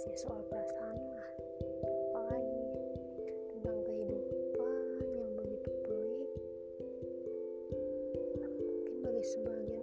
masih soal perasaan lah apalagi tentang kehidupan yang begitu pelik. Mungkin bagi sebagian